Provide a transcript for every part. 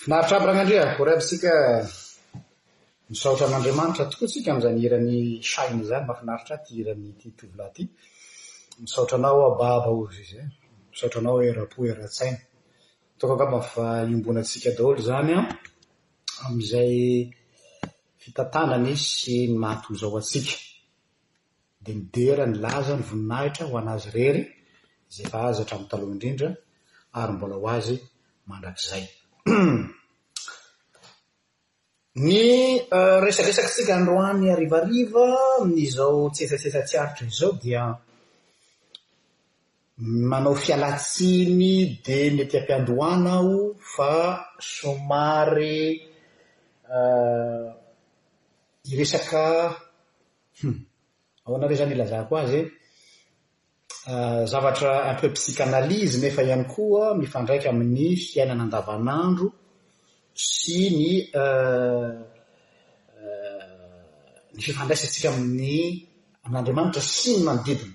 Finaritra aby Ragnandria, ory aby isika Misaotra an'Andriamanitra tokoa isika amin'izany hiran'i Shine izany, mahafinaritra ahy ity hiran'ity tovolahy ity. Misaotra anao aho baba hozy izy eh. Misaotra anao eram-po eran-tsaina. Hitako angamba fa iombonantsika daholo izany an. Amin'izay fitantanana izy sy ny maha toy izao antsika, dia nidera ny laza ny voninahitra ho an'Azy irery izay efa Azy hatramin'ny taloha indrindra ary mbola ho Azy mandrakizay. Ny resadresakantsika androany harivariva amin'izao tsetsatsetsa tsy aritra izao dia Manao fialantsiny dia ny ety am-piandohana aho fa somary hiresaka ahoana re izany hilazako azy e, zavatra un peu psychanalyse nefa ihany koa mifandraika amin'ny fiainana andavanandro sy ny ny fifandraisantsika amin'ny amin'Andriamanitra sy ny manodidina.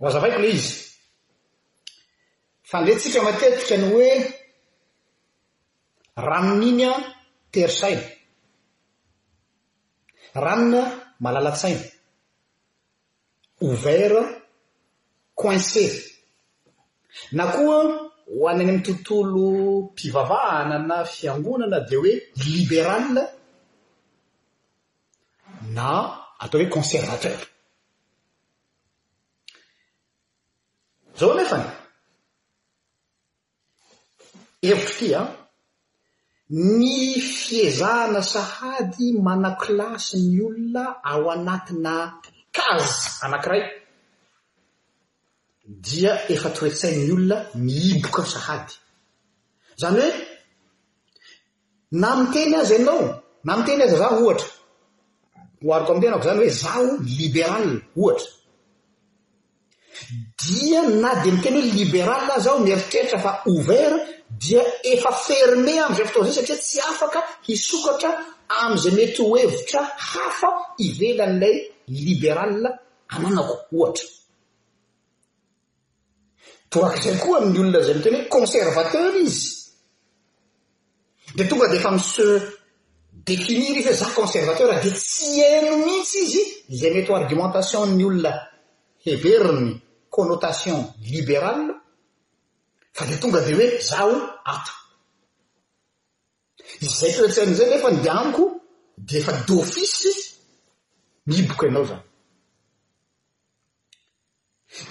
Hohazavaiko ilay izy. Fandrentsika matetika ny hoe ranony iny an tery saina. Ranona malala-tsaina. Ouvert, coincé. Na koa ho any any amin'ny tontolo mpivavahana na fiangonana dia hoe liberal na atao hoe conservateur. Zao anefany, hevitro ty an, ny fiezahana sahady manakilasy ny olona ao anatina case anakiray dia efa toetsain'ny olona mihiboka sahady. Zany hoe, Na miteny aza ianao, na miteny aza izaho ohatra, ohariko amin'ny tenako izany hoe izaho libéral ohatra, dia na dia miteny hoe libéral aza aho mieritreritra fa ouvert dia efa fermé amin'izay fotoana izay satria tsy afaka hisokatra amin'izay mety ho hevitra hafa ivelan'ilay libéral ananako ohatra. Torak'izay koa amin'ny olona izay miteny hoe conservateur izy. Dia tonga dia efa mi-se définir izy hoe za conservateur dia tsy haino mihitsy izy izay mety ho argumentation-n'ny olona heveriny connotation libérale fa dia tonga dia hoe zaho ato. Izay toe-tsaina izay nefa dia amiko dia efa d'office mihiboka ianao izany.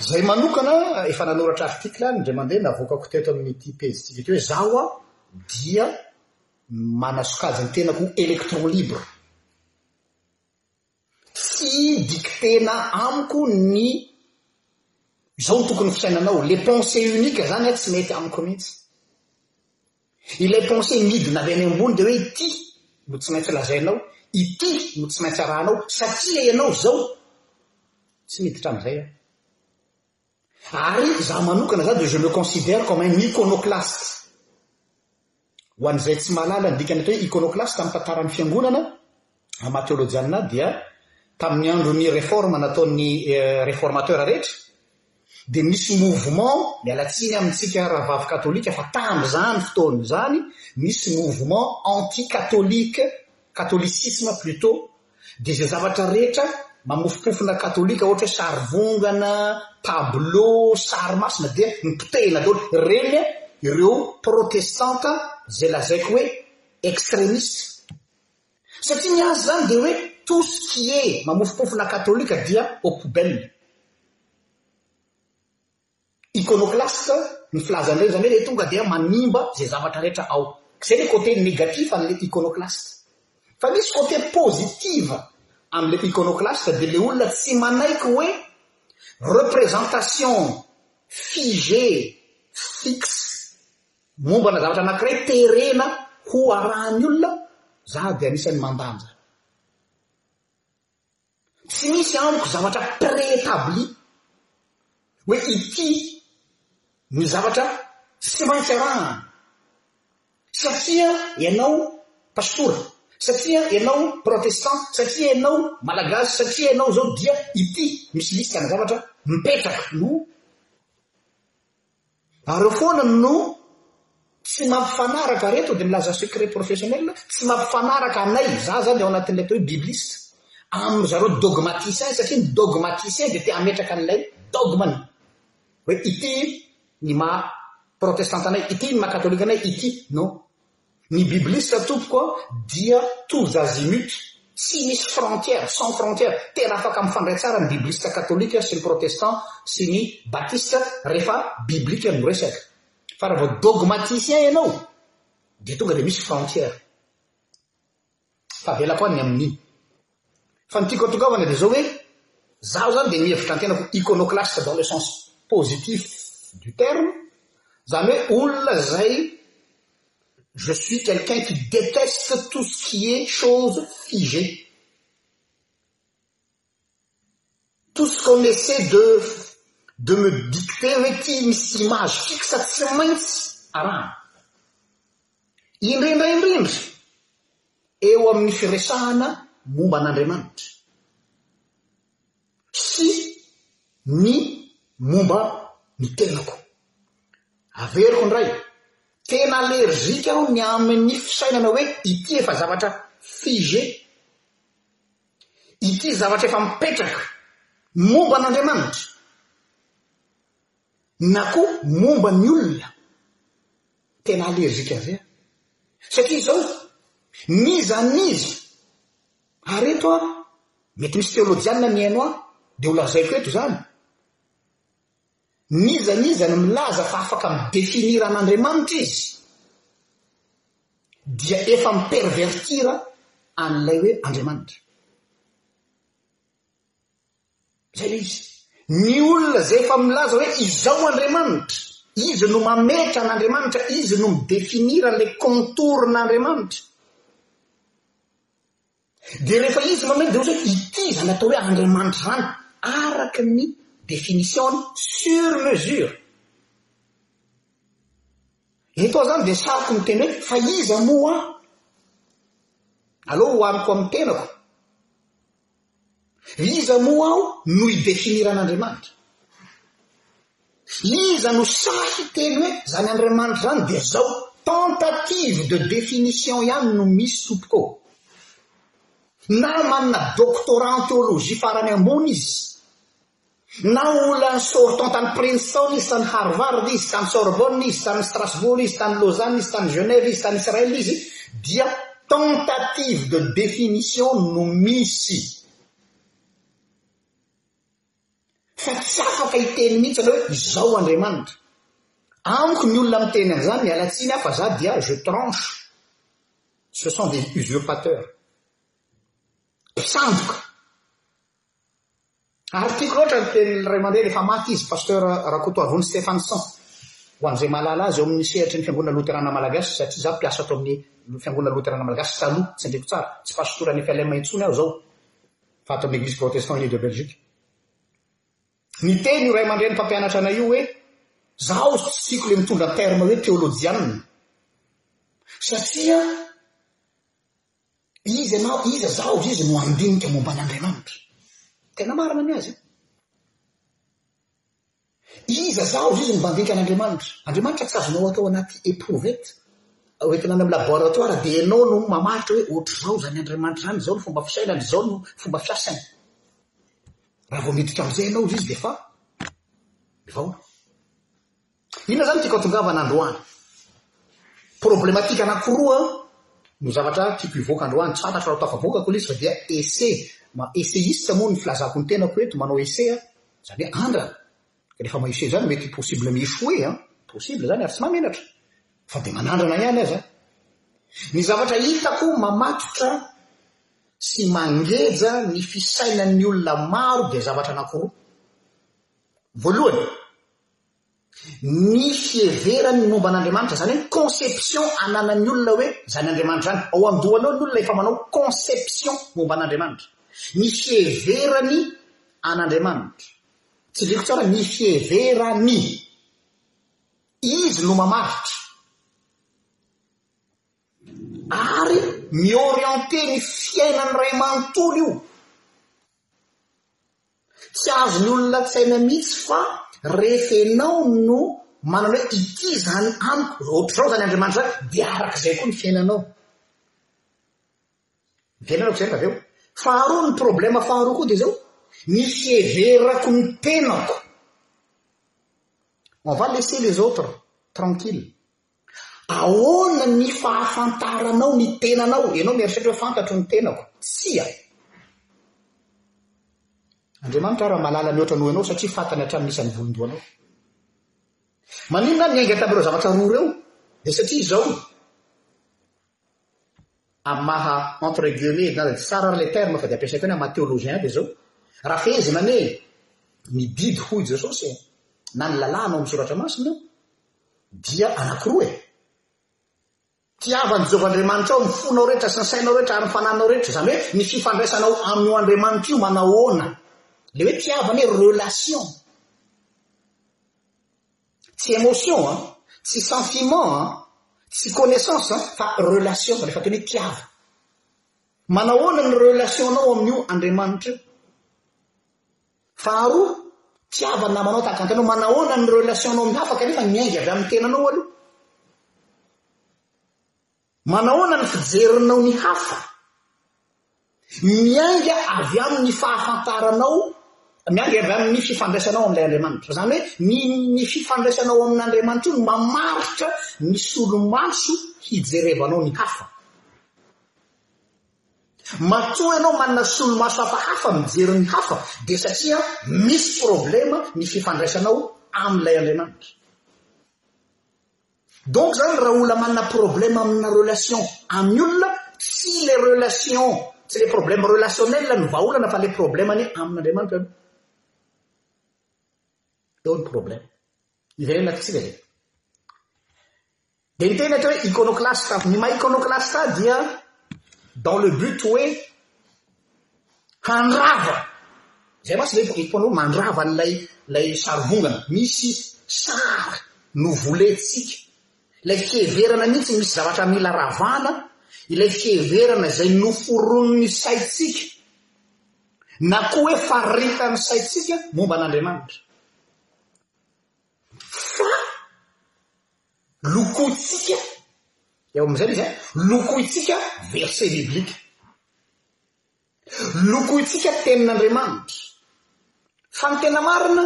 Izay manokana efa nanoratra article any indray mandeha navoakako teto amin'ity pejintsika ity hoe zaho aho dia manasokajy ny tenako ho electron libre. Tsy dictena amiko ny izao no tokony fisainanao, le pensee unique zany tsy mety amiko mihitsy. Ilay pensée midina avy any ambony dia hoe ity no tsy maintsy lazainao, ity no tsy maintsy arahanao satria ianao izao. Tsy miditra amin'izay aho. Ary izaho manokana izany dia je me considère comme un iconoclaste. Ho an'izay tsy mahalala ny dikan'ny atao hoe iconoclaste amin'ny tantaran'ny Fiangonana, Amateolojianina dia tamin'ny andron'ny reforme nataon'ny reformateur rehetra dia nisy mouvement, miala tsiny amintsika rahavavy katolika fa tamin'izany fotoana izany nisy mouvement anti catholique, catholicisme plutôt, dia izay zavatra rehetra mamofompofona katolika ohatra hoe sarivongana, tableau, sary masina dia nipotehina daholo, ireny ireo protestanta izay lazaiko hoe extremiste. Satria ny azy zany dia hoe tout ce qui est mamofompofona katolika dia aux poubelles. Iconoclaste ny filazan'ireny, izany hoe ilay tonga dia manimba izay zavatra rehetra ao. Izay ilay côté négatif an'ilay iconoclaste. Fa misy côté positive amin'ilay iconoclaste dia ilay olona tsy manaiky hoe représentation figée, fixe, Mombana zavatra anankiray terena ho arahan'ny olona, za dia anisan'ny mandanja. Tsy misy amiko zavatra préétabli hoe ity ny zavatra tsy maintsy arahana. Satria ianao pastora, satria ianao protestant, satria ianao malagasy, satria ianao izao dia ity misy lisitana zavatra mipetraka no Nareo foana no tsy mampifanaraka reto dia milaza secret professionnel tsy mampifanaraka anay za zany ao anatin'ilay atao hoe bibliste amin'ny zareo dogmaticien satria ny dogmaticien dia te hametraka an'ilay dogmany hoe ity ny maha protestanta anay ity ny maha katolika anay ity non Ny bibliste tompoko an dia tous azimuts, tsy misy frontière, sans frontière, tena afaka mifandray tsara ny bibliste katolika sy ny protestant sy ny batiste rehefa biblique no resaka, fa raha vao dogmaticien ianao dia tonga dia misy frontière. Tsy tavelako any amin'iny. Fa ny tiako atongavana dia izao hoe, izaho izany dia mihevitra ny tenako iconoclaste dans le sens positif du terme, izany hoe olona izay je suis quelqu'un qui déteste tout ce qui est choses figées. Tous qu'on essaie de de me dicter hoe ity misy image fixe tsy maintsy arahana. Indrindra indrindra eo amin'ny firesahana momba an'Andriamanitra sy ny momba ny tenako. Averiko indray, tena allergique aho ny amin'ny fisainana hoe ity efa zavatra figé Ity zavatra efa mipetraka momba an'Andriamanitra na koa momba ny olona tena allergique azy an! Satria izao, n'iza n'iza, ary eto an, mety misy teolojianina mihaino ahy, dia ho lazaiko eto izany, N'iza n'iza no milaza fa afaka mi-definir an'Andriamanitra izy dia efa mi-pervertir an'ilay hoe Andriamanitra. Izay ilay izy. Ny olona izay efa milaza hoe izao Andriamanitra, izy no mametra an'Andriamanitra, izy no mi-definir an'ilay contours-n'Andriamanitra. Dia rehefa izy mametra dia ohatry hoe ity izany atao hoe Andriamanitra izany araka ny définition-ny sur mesure. Eto aho izany dia sariko miteny hoe fa iza moa aho? Aleo hohaniko amin'ny tenako. Iza moa aho no hi-définir an'Andriamanitra? Iza no sahy hiteny hoe zany Andriamanitra zany dia zao? Tentative de définition ihany no misy tompoko ô! Na manana doctorat en théologie farany ambony izy, na olona sortant tany Princeton izy, tany Harvard izy, tany Sorbonne izy, tany Strasbourg izy, tany Lausanne izy, tany Genève izy, tany Israël izy, dia tentative de définition no misy. Fa tsy afaka hiteny mihitsy anao hoe izao Andriamanitra. Amiko ny olona miteny an'izany, miala tsiny aho fa za dia je tranche. Ce sont des usurpateurs. Mpisandoka. Ary tiako loatra ny tenin'ny ray aman-dreny efa maty izy, Pasteur Rakotoarivony Stephenson, ho an'izay mahalala azy eo amin'ny sehatry ny Fiangonana Loterana Malagasy, satria za mpiasa ato amin'ny Fiangonana Loterana Malagasy taloha, tsindriako tsara, tsy pasitora any FLM intsony aho izao. fa ato amin'ny Eglise Protestant Unie de Belgique. Niteny io ray aman-dreny mpampianatra anay io hoe, Zaho tsy tiako ilay mitondra terme hoe teolojianina. Satria iza ianao, iza zaho, iza no handinika momba an'Andriamanitra. Tena marina ny azy. Iza zaho zizy ny mandinika an'Andriamanitra? Andriamanitra tsy azonao atao anaty eprouvette hoentina any amin'ny laboratoire dia ianao no mamaritra hoe ohatr'izao izany Andriamanitra izany, izao ny fomba fisainany, izao no fomba fiasany. Raha vao miditra amin'izay ianao zizy dia efa mivaona. Inona izany tiako atongavana androany? Problematika anankiroa no zavatra tiako hivoaka androany, tsy fantatro raha ho tafavoakako ilay izy fa dia essai, essayiste moa ny filazako ny tenako eto, manao essai aho. Izany hoe andrana. Ka rehefa mahiseo izany mety possible mi-échouer an! Possible izany ary tsy mahamenatra. Fa dia manandrana ihany aza. Ny zavatra hitako mamatotra sy mangeja ny fisainan'ny olona maro dia zavatra anankiroa. Voalohany. Ny fiheverany ny momba an'Andriamanitra, izany hoe conception ananan'ny olona hoe izany Andriamanitra izany. Ao an-dohany ao ny olona efa manao conception momba an'Andriamanitra. Ny fiheverany an'Andriamanitra. Tsindriako tsara, ny fiheverany. Izy no mamaritra. Ary mi-orienter ny fiainan'ny ray manontolo io. Tsy azony olona tsaina mihitsy fa rehefa enao no manana hoe ity izany amiko, ohatr'izao izany Andriamanitra izany dia arak'izay koa ny fiainanao. Miverina aho izay avy eo. Faharoa ny problema faharoa koa dia izao, ny fiheverako ny tenako. On va laisser les autres tranquilles. Ahoana ny fahafantaranao ny tenanao? Ianao mieritreritra hoe fantatro ny tenako. Tsia. Andriamanitra ary mahalala ny hoatra noho ianao satria fantany hatramin'ny isan'ny volon-dohanao. Maninona aho niainga tamin'ireo zavatra roa ireo? Dia satria izao, amin'ny maha entre guillemets, na tsy tsara ary ilay terme fa dia ampiasaiko any amin'ny maha théologien dia izao, raha fehezina ny hoe ny didy hoy Jesosy na ny lalàna ao amin'ny soratra masina, Dia anankiroa e! Tiavan'i Jehovah Andriamanitrao ny fonao rehetra sy ny sainao rehetra ary ny fanahinao rehetra, izany hoe ny fifandraisanao amin'io Andriamanitra io manahoana? Ilay hoe tiavana hoe relation. Tsy émotion an, tsy sentiment an, tsy connaissance an, fa relation, rehefa teny hoe tiava. Manahoana ny relationao amin'io Andriamanitra io? Faharoa, tiava ny namanao tahaka ny tenanao, manahoana ny relation nao amin'ny hafa kanefa miainga avy amin'ny tenanao aloha? Manahoana ny fijerinao ny hafa? Miainga avy amin'ny fahafantaranao, miainga avy amin'ny fifandraisanao amin'ilay Andriamanitra. Izany hoe ny ny fifandraisanao amin'Andriamanitra io no mamaritra ny solomaso hijerevanao ny hafa. Matoa ianao manana solomaso hafahafa mijery ny hafa dia satria misy problema ny fifandraisanao amin'ilay Andriamanitra. Donc izany raha olona manana problema amina relation amin'ny olona, tsy ilay relation, tsy ilay problema relationnel no vahaolana fa ilay problemany amin'Andriamanitra aloha. Eo ny problema. Ivereno aty tsika e. Dia ny teny atao hoe iconoclaste, ny maha iconoclaste dia dans le but hoe handrava, izay mantsy ilay eto mpanao mandrava an'ilay ilay sarivongana, misy sary novolentsika, ilay fiheverana mihitsy misy zavatra mila ravana, ilay fiheverana izay noforonin'ny saintsika na koa hoe faritan'ny saintsika momba an'Andriamanitra. Fa lokointsika, eo amin'izay ilay izy an, lokointsika verset biblique, lokointsika tenin'Andriamanitra, fa ny tena marina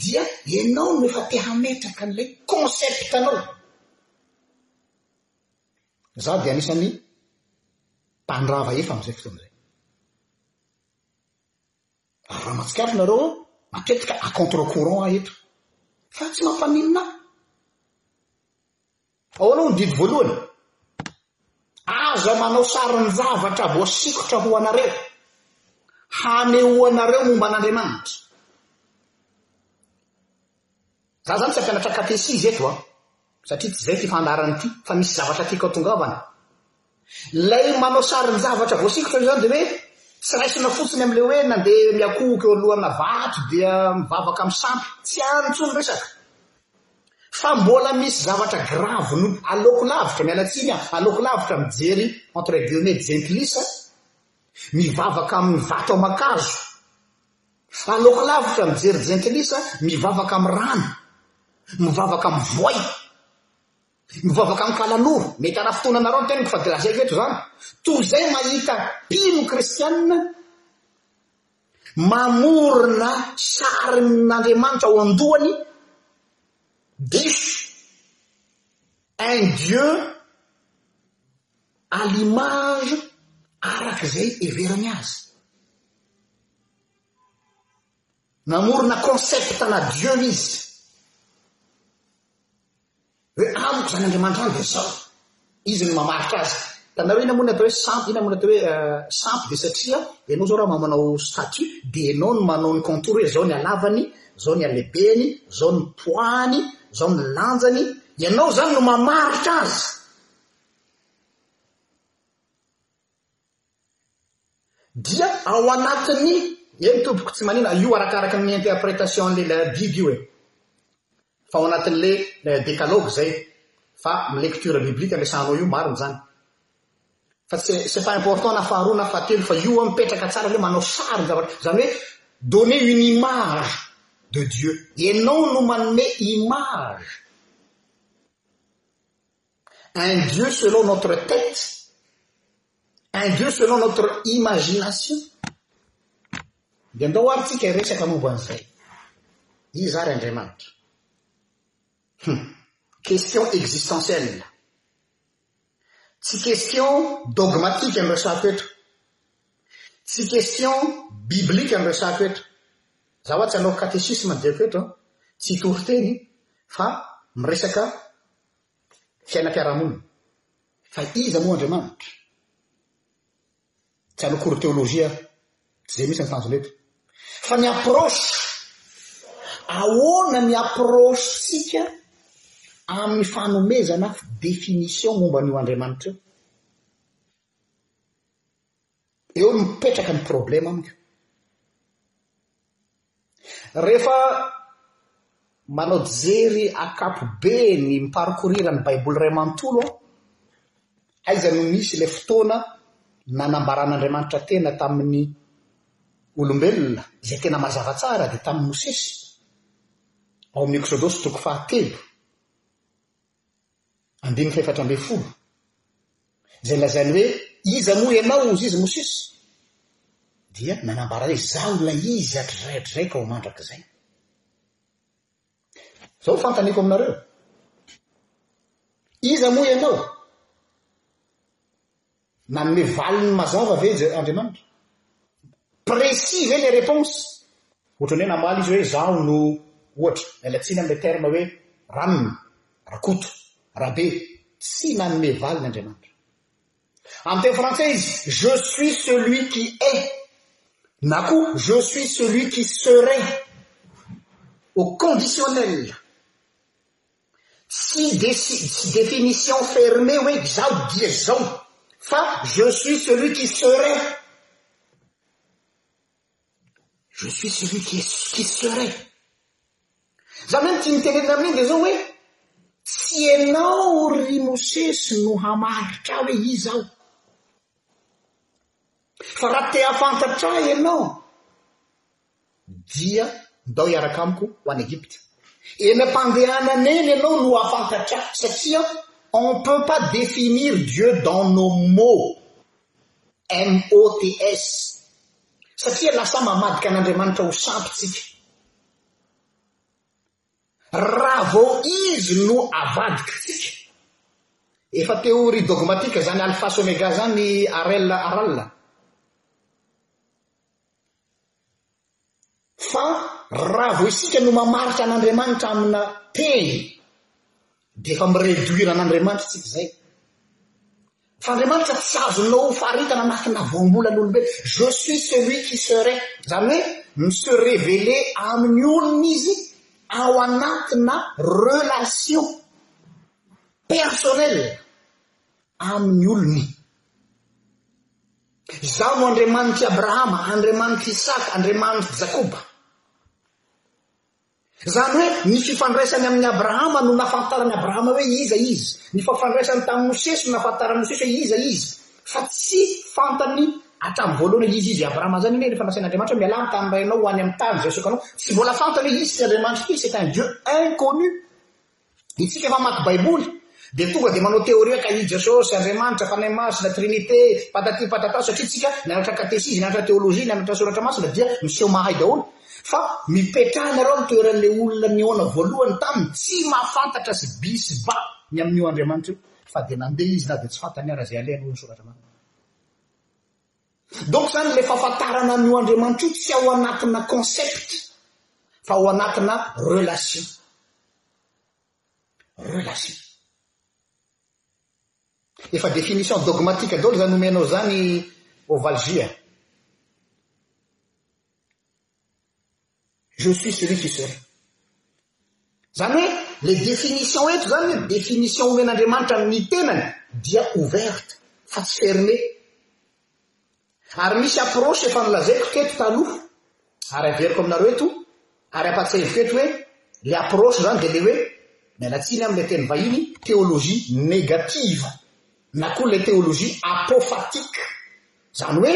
dia ianao no efa te hametraka an'ilay concept anao. Izaho dia anisan'ny mpandrava efa amin'izay fotoana izay. Raha mahatsikaritra nareo aho matetika à contre courant aho eto fa tsy mampaninona ahy. Ahoana hoy ny didy voalohany? Aza manao sarin-javatra voasikotra ho anareo, hanehoanareo momba an'Andriamanitra. Za zany tsy hampianatra katesizy eto an, satria tsy zay ty fandaharana ity fa misy zavatra tiako atongavana. Ilay manao sarin-javatra voasikotra io zany dia hoe tsy raisina fotsiny amin'ilay hoe nandeha miakohoka eo alohana vato dia mivavaka amin'ny sampy, tsy any intsony resaka. Fa mbola misy zavatra grave no aleoko lavitra, miala tsiny an, aleoko lavitra mijery entre guillemets jentilisa mivavaka amin'ny vato aman-kazo. Aleoko lavitra mijery jentilisa mivavaka amin'ny rano, mivavaka amin'ny voay, mivavaka amin'ny kalanoro, mety hana fotoana anareo ny tenako fa de lazaiko eto izany, toy izay mahita mpino kristianina mamorona sarin'Andriamanitra ao an-dohany, diso, un Dieu à l'image araka izay heverany azy. Namorona concept-na Dieu izy. Hoe amiko izany Andriamanitra izany dia izao. Izy no mamaritra azy. Hitanareo inona moa ny atao hoe sampy, inona moa ny atao hoe euh, sampy dia satria ianao izao raha manao statut dia ianao no manao ny contour hoe izao ny halavany, izao ny halehibeny, izao ny poids-ny, izao ny lanjany. Ianao izany no mamaritra azy. Dia ao anatin'ny, eny tompoko tsy manina, io arakaraka ny interpretation an'ilay la bible io e. Fa ao anatin'ilay eh, décalogue zay. Fa amin'ny lecture biblique ampiasanao io marina izany. Fa tsy c'est pas important na faharoa na fahatelo fa io an mipetraka tsara ilay manao sary ny zavatra. Izany hoe donner une image de Dieu. Ianao no manome image. Un Dieu selon notre tête, un Dieu selon notre imagination. Dia andao ary tsika hiresaka momba an'izay. Iza ary Andriamanitra? Hum, question existentielle. Tsy question dogmatique no resahako eto. Tsy question biblique no resahako eto. Za hoa tsy hanao catéchisme diako eto, tsy hitory teny fa miresaka fiainam-piarahamonina. Fa iza moa Andriamanitra? Tsy hanao cours théologie aho. Tsy izay mihitsy ny tanjona eto. Fa ny approche, ahoana ny approche-tsika amin'ny fanomezana définition momba an'io Andriamanitra io? Eo no mipetraka ny problème amiko. Rehefa manao jery akapobe ny mi-parcourir ny Baiboly iray manontolo aho, aiza no misy ilay fotoana nanambaran'Andriamanitra tena tamin'ny olombelona izay tena mazava tsara dia tamin'i Mosesy ao amin'ny Eksodosy toko fahatelo Andininy fahefatra ambin'ny folo, izay lazainy hoe Iza moa ianao, hozy izy, Mosesy? Dia nanambara hoe, Izaho ilay izy hatrizay hatrizay ka ho mandrakizay. Izao no fanontaniako aminareo. Iza moa ianao? Nanome valiny mazava ve Jer Andriamanitra? Précis ve le réponse? Ohatrany hoe namaly izy hoe zaho no ohatra, miala tsiny amin'ilay terme hoe Ram, Rakoto, Rabe, tsy nanome valiny Andriamanitra. Amin'ny teny frantsay izy je suis celui qui est na koa je suis celui qui serait au conditionnel. Tsy desi, tsy définition fermée hoe izaho dia izao, fa je suis celui qui serait, je suis celui qui est, qui serait. Za hoe ny tiany tenenina amin'iny dia izao hoe, tsy ianao ry Mosesy no hamaritra ahy hoe iza aho, fa raha te hahafantatra ahy ianao, dia ndao hiaraka amiko ho any Egypte. Eny am-pandehanana eny ianao no hahafantatra satria on peut pas définir Dieu dans nos mots, MOTS, satria lasa mamadika an'Andriamanitra ho sampy tsika. Raha vao Izy no avadikitsika. Efa théorie dogmatique zany alpha sy omega zany Arel Aral. Fa raha vao isika no mamaritra an'Andriamanitra amina teny dia efa mi-reduire an'Andriamanitra isika izay. Fa Andriamanitra tsy azonao faritana anatina voambolan'olombelona. Je suis celui qui serai. Izany hoe mi-se révéler amin'ny olona izy ao anatina relation personnelle amin'ny olony. Izaho no Andriamanitr'i Abrahama, Andriamanitr'i Isaka, Andriamanitr'i Jakoba. Izany hoe ny fifandraisany amin'i Abrahama no nahafantaran'i Abrahama hoe iza izy, ny fafandraisany tamin'i Mosesy no nahafantaran'i Mosesy hoe iza izy, fa tsy fantany hatramin'ny voalohany hoe iza izy i Abrahama. Izany anie rehefa nasain'Andriamanitra hoe mialà ny tany rainao ho any amin'ny tany izay asokako anao, tsy mbola fantany hoe iza ity Andriamanitra ity, c'est un Dieu inconnu. Isika mamaky baiboly dia tonga dia manao teoria ka i Jesosy, Andriamanitra, Fanahy Masina, Trinite, patati patata satria tsika nianatra katesizy, nianatra teolojia, nianatra soratra masina dia miseho mahay daholo. Fa mipetrahanareo ny toeran'ilay olona nihaona voalohany taminy tsy mahafantatra sy bi sy ba ny amin'io Andriamanitra io fa dia nandeha izy na dia tsy fantany ara izay alehany hoy ny soratra masina. Donc zany le fahafantarana an'io Andriamanitra io tsy ao anatina concept fa ao anatina relation. Relation. Efa définition dogmatique daholo zany omenao zany Ovalgie a. Je suis celui qui serai. Zany hoe le définition eto zany hoe définition omen'Andriamanitra amin'ny tenany dia ouverte fa tsy fermé. Ary misy approche efa nolazaiko teto taloha ary averiko aminareo eto ary ampatsahiviko eto hoe le approche zany dia le hoe miala tsiny amin'ilay teny vahiny théologie négative na koa ilay théologie apophatique. Zany hoe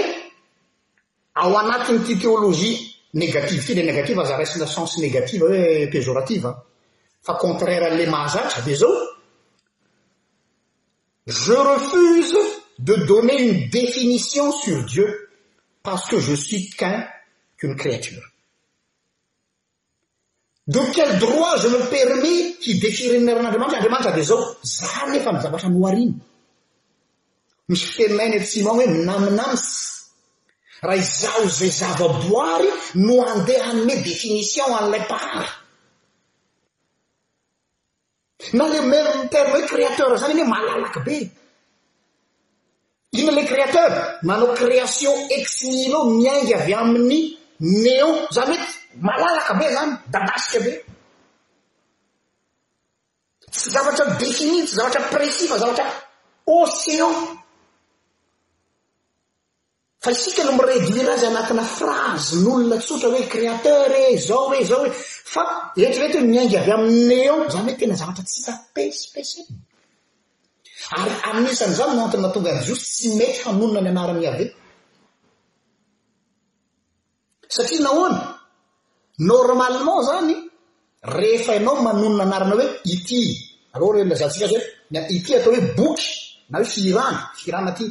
ao anatiny tyteolozie négativelenégativezaras sense négative oe péjorative fa contraire le mahzatra ave zao e refuse de donner une définition sur dieu parce que je suis qin qu'une créature De quel droit je me permets hi defierer ny miaran' Andriamanitra, Andriamanitra dia izao, zary nefa ny zavatra nohariny. Misy fiteny maina etsy atsimo any hoe nam nams, raha izaho izay zava-boary no handeha hanome définition an'ilay mpahary. Na le Merlin Term hoe créateur zany anie malalaka be. Inona le créateur? Manao création ex nihilo miainga avy amin'ny néo zany hoe malalaka be zany, dadasika be. Tsy zavatra défini, tsy zavatra précis fa zavatra océan. Fa isika no mi-reduire azy anatina phrase n'olona tsotra hoe créateur e, zao e, zao e. Fa eritrereto hoe miainga avy amin'ny néant, zany hoe tena zavatra tsy hita pesipesenina. Ary anisan'izany no antony nahatonga ny Jiosy tsy mety hanonona ny anaran'i Yaveh. Satria nahoana? Normalement zany rehefa ianao manonona anarana hoe ity, aleo re nilazantsika azy hoe ity atao hoe boky na hoe fihirana, fihirana ty.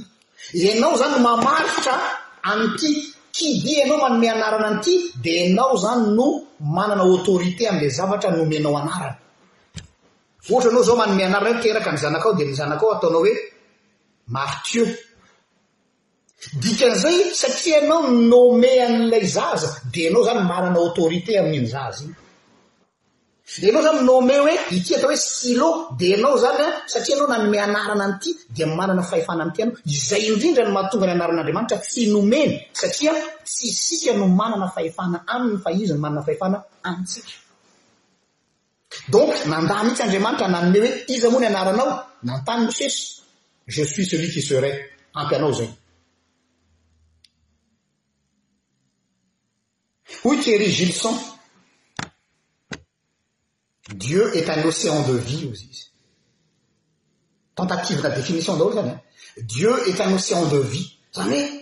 Ianao zany no mamaritra an'ity, qui dit ianao manome anarana an'ity dia ianao zany no manana autorité an'ilay zavatra nomenao anarana. Ohatra ianao zao manome anarana hoe teraka ny zanakao dia ny zanakao ataonao hoe Martio. Dikan'izay, satria ianao no nommé an'ilay zaza, dia ianao izany manana autorité amin'iny zaza iny. Ianao izany nommé hoe ity atao hoe Silo, dia ianao izany an, satria ianao nanome anarana an'ity, dia manana fahefana amin'ity ianao. Izay indrindra no mahatonga ny anaran'Andriamanitra tsy nomeny, satria tsy isika no manana fahefana Aminy fa Izy no manana fahefana amintsika. Donc nandà mihitsy Andriamanitra nanome hoe iza moa ny anaranao? Nantany Mosesy, Je suis celui qui serai, ampy anao izay. Hoy Thierry Gilson, Dieu est un océan de vie hozy izy. Tentative na définition daholo izany an. Dieu est un océan de vie, izany hoe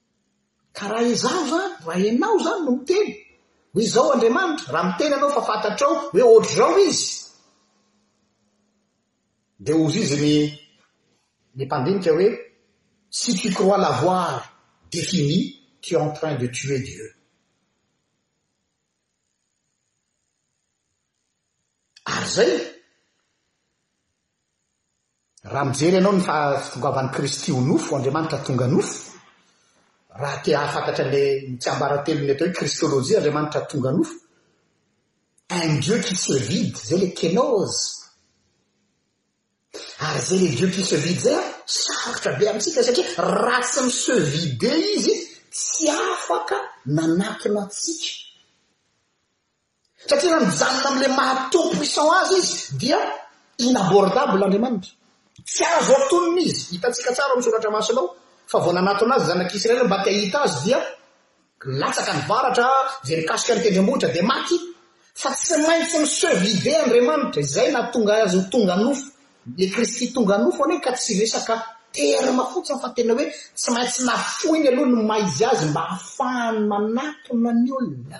Ka raha izaho izany, raha ianao izany no miteny hoe izao Andriamanitra, raha miteny ianao fa fantatrao hoe hoatr'izao Izy, dia hozizy ny ny mpandinika hoe, Si tu crois l'avoir défini, tu es en train de tuer Dieu. Ary izay. Raha mijery ianao ny fahatongavan'i Kristy ho nofo, Andriamanitra tonga nofo, raha te hahafantatra an'ilay ny tsiambaratelon'ny atao hoe Kristolojia, Andriamanitra tonga nofo, un Dieu qui se vide, izay ilay kenoz. Ary izay ilay Dieu qui se vide izay an, sarotra be amintsika satria raha tsy mi-se vider Izy, tsy afaka nanatona antsika. Satria raha mijanona amin'ilay maha Tompo isan Azy Izy dia inabordable Andriamanitra. Tsy azo atonina Izy. Hitantsika tsara ao amin'ny Soratra Masina ao fa vao nanatona Azy ny zanak'Israely mba te hahita Azy dia latsaka ny varatra izay mikasika ny tendrombohitra dia maty. Fa tsy maintsy miseho vide Andriamanitra. Izay nahatonga Azy ho tonga nofo. Le Kristy tonga nofo anie ka tsy resaka terme fotsiny fa tena hoe tsy maintsy nafoiny aloha ny maha Izy Azy mba hahafahany manatona ny olona.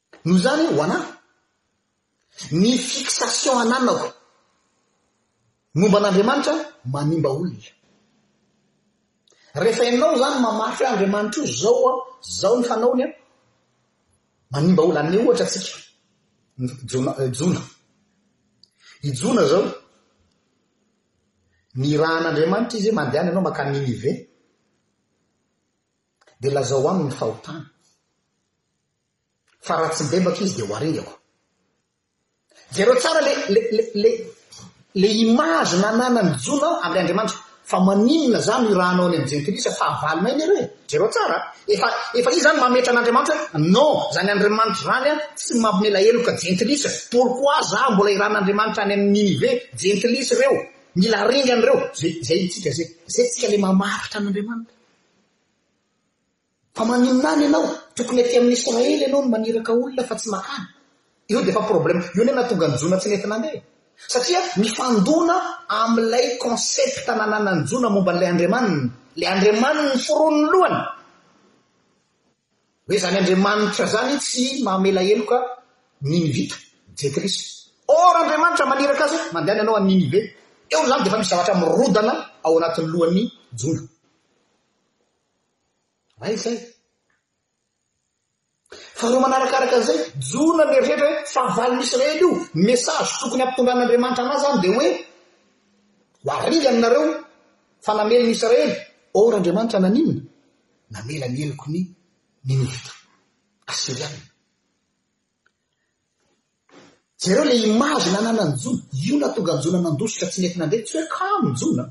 Noho izany, ho an'ahy, ny fixation ananako momba an'Andriamanitra manimba olona. Rehefa ianao izany mamaky hoe Andriamanitro izao an, izao ny fanaony an, manimba olona. Hanome ohatra antsika, Jona, Jona. I Jona izao, nirahan'Andriamanitra izy hoe mandehana ianao mankany Ninive, dia lazao aminy ny fahotany. Fa raha tsy bebaka izy dia ho aringako. Jereo tsara le le le le le image nananan'i Jona amin'ilay Andriamanitra. Fa maninona zany io raha hanao any amin'ny jentilisa fahavalo maina ireo e. Jereo tsara. Efa efa izy zany mametra an'Andriamanitra hoe non, zany Andriamanitra zany a tsy mamela heloka jentilisa. Pourquoi za mbola iran'Andriamanitra any amin'ny Ninive, jentilisa ireo, mila aringany ireo. Zay zay itsika zay. Zay tsika le mamaritra an'Andriamanitra. Fa maninona any ianao? Tokony aty amin'ny Israely ianao no maniraka olona fa tsy makany. Io dia efa problème. Io anie nahatonga an'i Jona tsy nety nandeha e. Satria mifandona amin'ilay concept nananan'i Jona momba an'ilay Andriamaniny. Ilay Andriamaniny foroniny lohany. Hoe izany Andriamanitra izany tsy mahamela heloka Ninivita, Jetris. Or Andriamanitra maniraka azy hoe mandehana ianao any Ninive. Eo izany dia efa misy zavatra mirodana ao anatin'ny lohan'i Jona. May izay. Faharoa manarakaraka an'izay, joro na mieritreritra hoe fahavalon'i Israely io, message tokony hampitondran'Andriamanitra an'azy zany dia hoe ho arivy aminareo fa namely ny Israely, or Andriamanitra naninona? Namela ny heloky ny Ninivita, Assyrianina. Jereo le image nananan'i Jona, io nahatonga an'i Jona nandositra tsy nety nandeha, tsy hoe kamo Jona.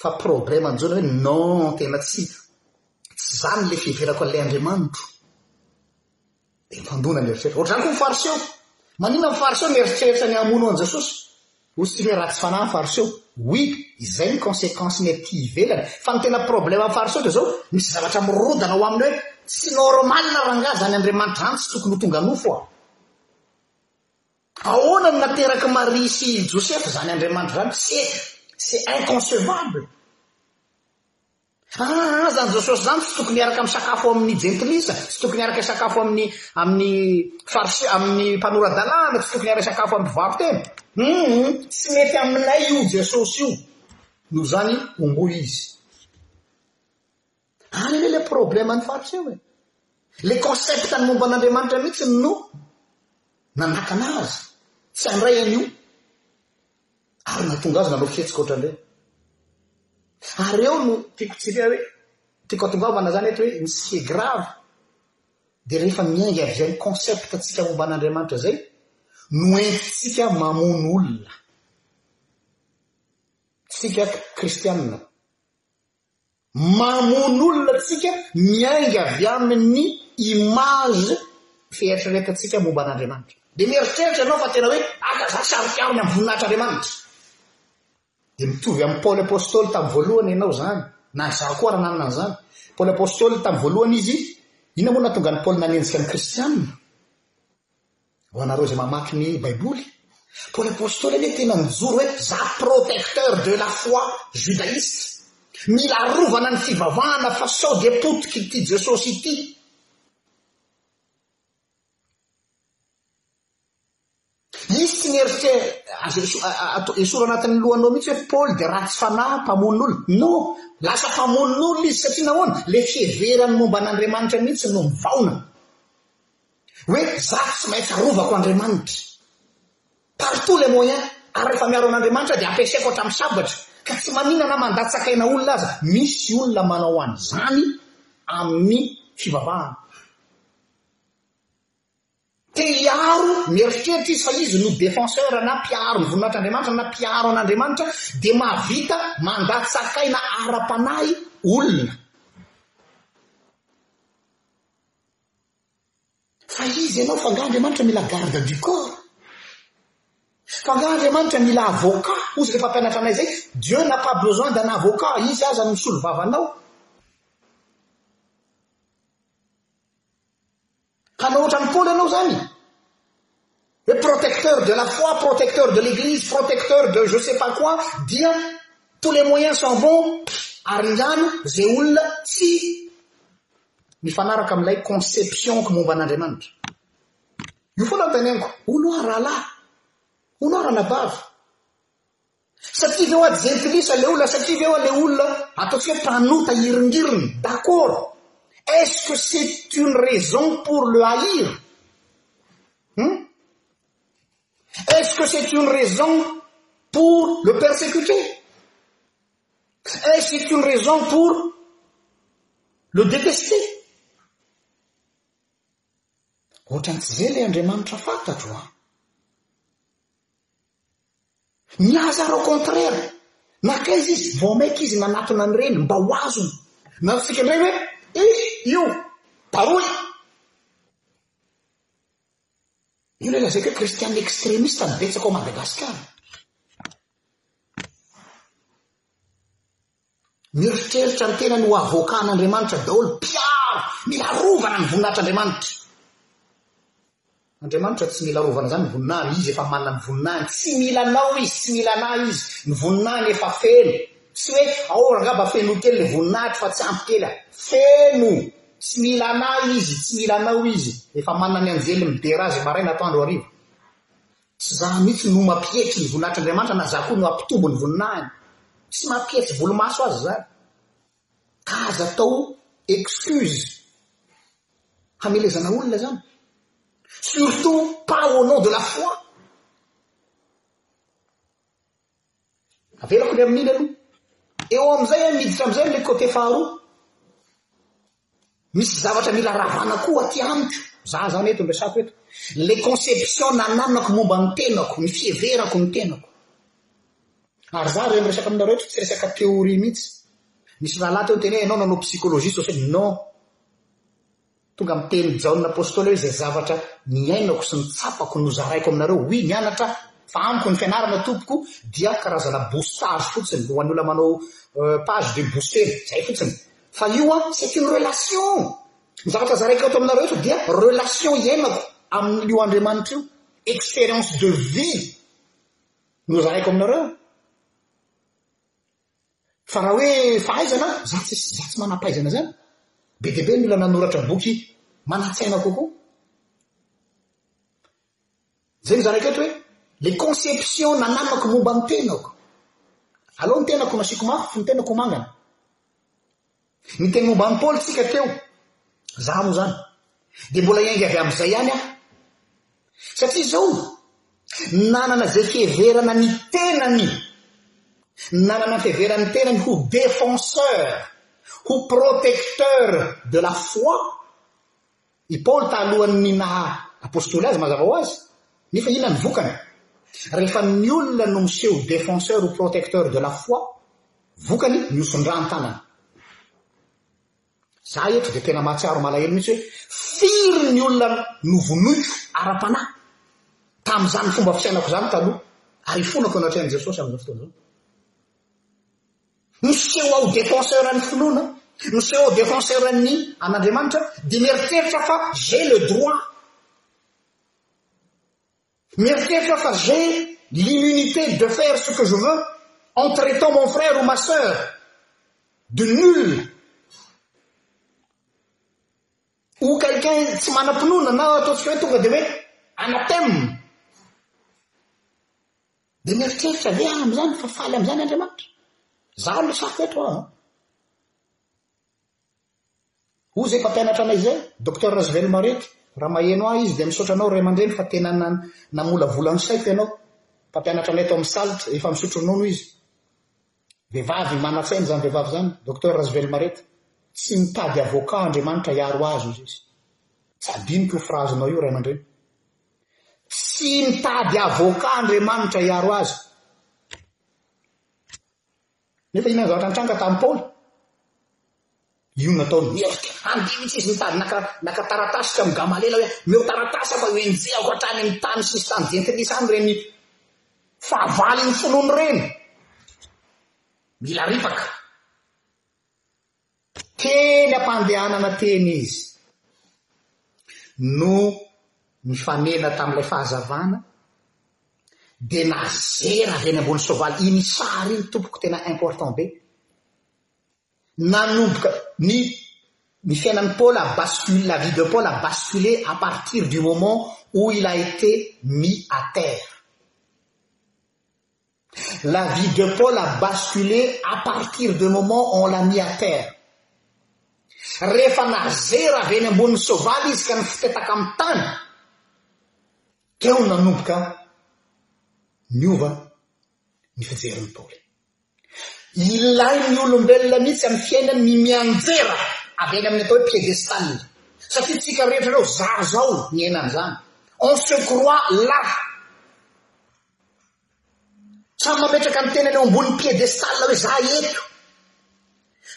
Fa problème an'i Jona hoe non tena tsy tsy zany le fiheverako an'ilay Andriamanitro. Dia mifandona ny eritreritra. Ohatr'izany koa ny fariseo. Maninona ny fariseo mieritreritra ny hamono an'i Jesosy? Hoy isika hoe ratsy fanahy ny fariseo. Oui, izay ny conséquence ny aty ivelany. Fa ny tena problème amin'ny fariseo dia izao, misy zavatra mirodana ao aminy hoe tsy normal rangahy izany Andriamanitra izany tsy tokony ho tonga nofo a. Ahoana no naterak'i Maria sy i Josefa izany Andriamanitra izany? C'est, c'est inconcevable! Aa aa izany Jesosy izany tsy tokony hiaraka misakafo amin'ny jentilisa, tsy tokony hiaraka hisakafo amin'ny, amin'ny Farise, amin'ny mpanora-dalàna, tsy tokony hiaraka hisakafo amin'ny mpivaro-tena. Hum! Tsy mety aminay io Jesosy io! Noho izany, omboy izy. Any anie le problème ny fariseo e. Le concept ny momba an'Andriamanitra mihitsy no nanakana azy tsy handray an'io ary natonga azy nanao fihetsika ohatran'ireny. Ary eo no tiako tsiriha hoe tiako atongavana zany eto hoe ny ce qui est grave dia rehefa miainga avy amin'ny concept antsika momba an'Andriamanitra zay no entintsika mamono olona. Tsika kristianina Mamono olona tsika miainga avy amin'ny image fieritreretantsika momba an'Andriamanitra. Dia mieritreritra ianao fa tena hoe asa za tsy arotiaro ny amin'ny voninahitr'Andriamanitra. Dia mitovy amin'i Paoly Apostoly tamin'ny voalohany ianao izany, na izaho koa ary nanana an'izany. Paoly Apostoly tamin'ny voalohany izy, inona moa no nahatonga an'i Paoly nanenjika ny kristiana? Ho anareo izay mamaky ny Baiboly, Paoly Apostoly anie tena nijoro hoe za protecteur de la foi judaiste. Mila arovana ny fivavahana fa sao dia potiky ity Jesosy ity. Hisy tsy mieritreritra aza esory anatin'ny lohanao mihitsy hoe Paoly dia ratsy fanahy, mpamono olona. No, lasa mpamono olona izy satria nahoana? Le fiheverany momba an'Andriamanitra mihitsy no mivaona. Hoe izaho tsy maintsy arovako Andriamanitra. Partout les moyens, ary rehefa miaro an'Andriamanitra dia ampiasaiko hatramin'ny sabatra, ka tsy manina na mandatsaka aina olona aza, misy olona manao an'izany amin'ny fivavahana. Te hiaro, mieritreritra izy fa izy no défenseur na mpiaro ny voninahitr'Andriamanitra na mpiaro an'Andriamanitra, dia mahavita mandatsak'aina ara-panahy olona. Fa iza ianao fa angaha Andriamanitra mila garde du corps? Fa angaha Andriamanitra mila avocat? Hozy ilay mpampianatra anay izay, Dieu n'a pas besoin d'un avocat, izy aza no misolo vava anao. Hanao ohatran'i Paoly ianao izany? Hoe protecteur de la foi, protecteur de l'église, protecteur de je sais pas quoi dia tous les moyens sont bons ary ngano ze olona tsy mifanaraka amin'ilay conception-ko momba an'Andriamanitra. Io foana no teneniko, hono aho rahalahy, hono aho ranabavy. satria veo ady zelis ale olona satriaveo ale olona ataotsi hoe panotahiriniriny daccord et ce que c'est une raison pour le et-ce que c'est une raison pour le persécuter eec'est une raison pour le détester ohatrany tsy zay la andriamanitra fantatro a Ny azy ary au contraire, nankaiza izy? Vao maika izy nanatona ny reny mba ho azony. Na ny fika indray hoe ish! io baroy! Io ilay lazaiko hoe kristiana extremiste no betsaka ao Madagasikara. Mieritreritra ny tenany ho avocat an'Andriamanitra daholo mpiaro ny larovana ny voninahitr'Andriamanitra. Andriamanitra tsy mila arovana izany ny voninahiny, Izy efa manana ny voninahiny, tsy mila anao Izy, tsy mila anah Izy, ny voninahiny efa feno, tsy hoe ao angamba fenoy kely ilay voninahitro fa tsy ampy kely a, feno, tsy mila anah Izy, tsy mila anao Izy, efa manana ny anjely midera Azy maraina, atoandro, hariva. Tsy za mihitsy no mampietry ny voninahitr'Andriamanitra na za koa no hampitombo ny voninahiny. Tsy mampietsi-bolomaso azy izany. Ka aza atao excuse hamelezana olona izany. Surtout pas au nom de la foi. Avelako ny amin'iny aloha. Eo amin'izay aho miditra amin'izay amin'ilay côté faharoa. Misy zavatra mila ravana koa aty amiko. Za zany eto ny resako eto. Le conception nananako momba ny tenako, ny fiheverako ny tenako. Ary za raha miresaka aminareo eto tsy resaka théorie mihitsy. Nisy rahalahy teo niteny hoe ianao nanao psychologie social. Non. Tonga miteny Jaona Apostoly aho izay zavatra niainako sy ny tsapako no zaraiko aminareo oui mianatra fa amiko ny fianarana tompoko dia karazana boostage fotsiny ho an'ny olona manao page dia booster zay fotsiny fa io an c'est une relation ny zavatra zaraiko eto aminareo eto dia relation iainako amin'io Andriamanitra io expérience de vie no zaraiko aminareo Fa raha hoe fahaizana, za tsy za tsy manam-pahaizana zany. Be dia be ny olona nanoratra boky manan-tsaina kokoa. Zay mizaraka eto hoe le conception nananako momba ny tenako. Aleo ny tenako no asiako mafy, ny tenako ho mangana. Niteny momba an'i Paoly tsika teo. Za moa zany dia mbola hiainga avy amin'izay ihany aho. Satria zao, nanana izay fiheverana ny tenany, nanana ny fiheverany ny tenany ho défenseur, ho protecteur de la foi, I Paoly talohan' ny naha Apôstôly azy, mazava ho azy. Nefa inona ny vokany? Rehefa ny olona no miseho ho défenseur ou protecteur de la foi, vokany, mihoson-drà ny tanany. Za eto dia tena mahatsiaro malahelo mihitsy hoe firy ny olona novonoiko ara-panahy tamin' izany fomba fisainako izany taloha, ary ifonako anatrehan' i Jesosy amin' izao fotoana izao. Miseho aho défenseur an'ny finoana, miseho aho défenseur an'ny an'Andriamanitra dia mieritreritra fa j'ai le droit, mieritreritra fa j'ai l'immunité de faire ce que je veux en traitant mon frère ou ma sœur de nul ou quelqu'un tsy manam-pinoana na ataontsika hoe tonga dia hoe anathème. Dia mieritreritra ve aho amin'izany fa faly amin'izany Andriamanitra? Izaho no resahako eto an! Hoy izay mpampianatra anay izay, Docteur Razoveloma Rety, raha maheno ahy izy dia misaotra anao ray aman-dreny fa tena namolavola ny saiko ianao. Mpampianatra anay tao amin'ny Salt, efa misotro ronono izy. Vehivavy manan-tsaina izany vehivavy izany, Docteur Razoveloma Rety. Tsy mitady avocat Andriamanitra hiaro azy hoy izy. Tsy hadinoko io phrase-nao io ray aman-dreny. Tsy mitady avocat Andriamanitra hiaro azy. Nefa inona ny zavatra nitranga tamin'i Paoly? Io nataony, nihevitra handeha mihitsy izy nitady naka, naka taratasy tamin'i Gamaliela hoe, Omeo taratasy aho mba henjehako hatrany amin'ny tany sisin-tany jentilisa any ireny fahavalon'ny filoha ireny. Mila ripaka. Teny am-pandehanana teny izy no nifanena tamin'ilay fahazavana dia nazera avy eny ambony soavaly iny sary iny tompoko tena important be nanomboka ny ny fiainan'i Paul a bascule la vie de Paul a basculé à partir du moment où il a été mis à terre La vie de Paul a basculé à partir de moment on l'a mis à terre. Rehefa nazera avy eny ambonin'ny soavaly izy ka nifotetaka amin'ny tany, teo no nanomboka niova ny fijerin'i Paoly. Ilain'ny olombelona mihitsy amin'ny fiainany ny mianjera avy eny amin'ny atao hoe piédestal, satria tsika rehetra ireo zary zao niaina an'izany. On se croit là. Samy mametraka ny tenany eo ambonin'ny piedestal hoe za eto.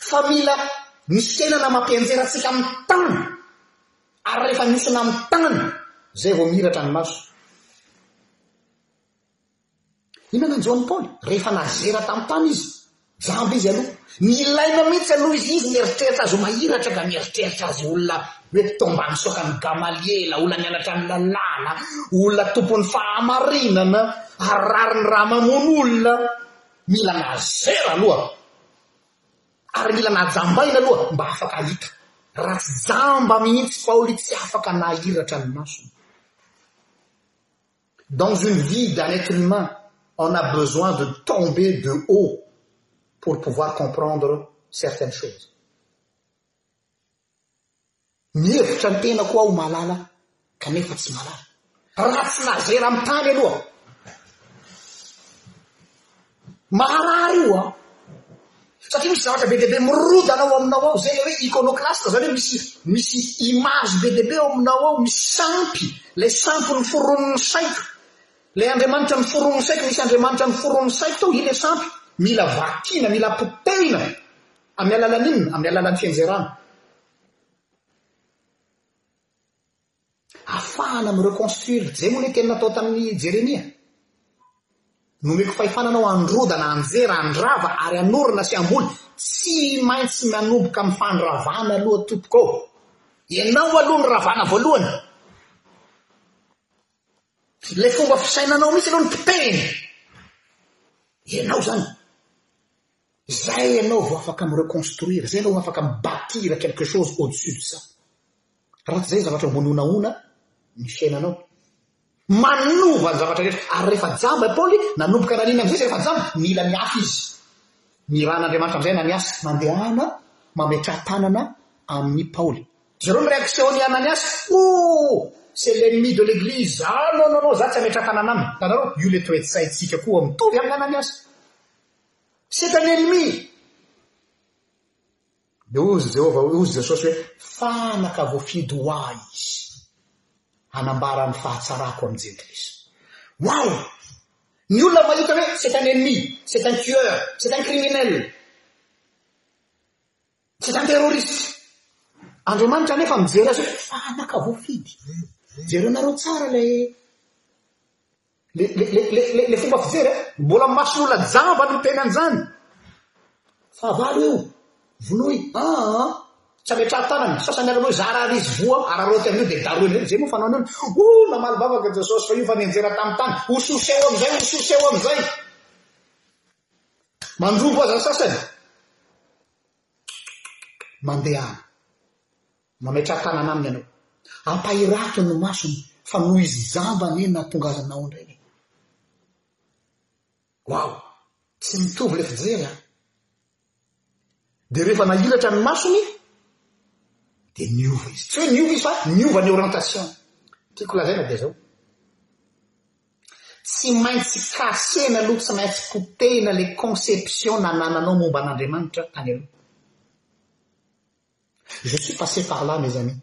Fa mila misy henana mampianjera antsika amin'ny tany. Ary rehefa miosona amin'ny tany, izay vao mihiratra ny maso. Inona nanjo an'i Paoly? Rehefa nazera tamin'ny tany izy, Jamba izy aloha. Nilaina mihitsy aloha izy izy mieritreritra azy ho mahiratra ka mieritreritra azy olona hoe mpitaombà nisaoka an'i Gamaliela, olona nianatra ny lalàna, olona tompon'ny fahamarinana ary rariny raha mamono olona. Mila nazera aloha ary mila najambaina aloha mba afaka hahita. Raha tsy jamba mihitsy Paoly tsy afaka nahiratra ny masony. Dans une vie d'un être humain on a besoin de tomber de haut pour pouvoir comprendre certaines choses. Mihevitra ny tenako aho malala kanefa tsy malala. Raha tsy nazera amin'ny tany aloha. Maharary io an! Satria misy zavatra be dia be mirodana ao aminao ao, izay ilay hoe iconoclaste, izany hoe misy misy image be dia be ao aminao ao, misy sampy, ilay sampy noforonin'ny saiko, ilay andriamanitra noforonin'ny saiko, misy andriamanitra noforonin'ny saiko tao, iny ilay sampy, mila vakina, mila potehina, amin'ny alalan'inona? Amin'ny alalan'ny fianjerana. Afahana mi-reconstruire. Zay moa le teny natao tamin'i Jeremia. Nomeko fahefana anao handrodana, hanjera, handrava ary hanorina sy hamboly. Tsy maintsy manomboka amin'ny fandravana aloha tompoko ô. Ianao aloha no ravana voalohany. Ilay fomba fisainanao mihitsy aloha no potehina. Ianao zany. Zay ianao vao afaka mi-reconstruire, zay ianao vao afaka mi-batir quelque chose au-dessus de ça. Raha tsy zay ny zavatra ambony honahona ny fiainanao. Manova ny zavatra rehetra. Ary rehefa jamba i Paoly, nanomboka nanina amizay izy rehefa jamba? Nila ny afo izy. Nirahan'Andriamanitra amizay na ny asa. Mandehana mametraha tanana amin'i Paoly. Jereo ny reaction-n'i Ananias, oh! C'est l'ennemi de l'église, ah non non non, za tsy hametraha tanana aminy. Hitanareo? Io le toe-tsaintsika koa mitovy amin'i Ananias. C'est un ennemi! Dia hoy Jehovah, hoy Jesosy hoe, Fanaka voafidy ho Ahy izy, hanambara ny fahatsarako amin'ny jentilisa. Wow! Ny olona mahita hoe c'est un ennemi, c'est un tueur, c'est un criminel, c'est un terroriste. Andriamanitra anefa mijery azy hoe fanaka voafidy. Jerenareo tsara ilay Le, le, le, le, le, le fomba fijery eh? Mbola mason'olona jamba no miteny an'izany. Fahavalo io. Vonoy. Ah, ah, ah. Tsy ametraha tanana. Sasany ary moa zara ary izy voa araraoty amin'io dia darohina eo. Izay moa fanaony eo. Oh, namaly vavaka Jesosy fa io fa nianjera tamin'ny tany. Hososeho amin'izay, hososeho amin'izay. Mandrobo aza ny sasany. Mandehana. Mametraha tanana aminy ianao. Ampahirato ny masony fa noho izy jamba anie nahatongazana ao indray e. Waouh! Tsy mitovy le fijery an! Dia rehefa nahiratra ny masony dia niova izy. Tsy hoe niova izy fa niova ny orientation. Tiako lazaina dia zao. Tsy maintsy casena aloha, tsy maintsy potehina le conception nanananao momba an'Andriamanitra tany aloha. Je suis passé par là mes amis.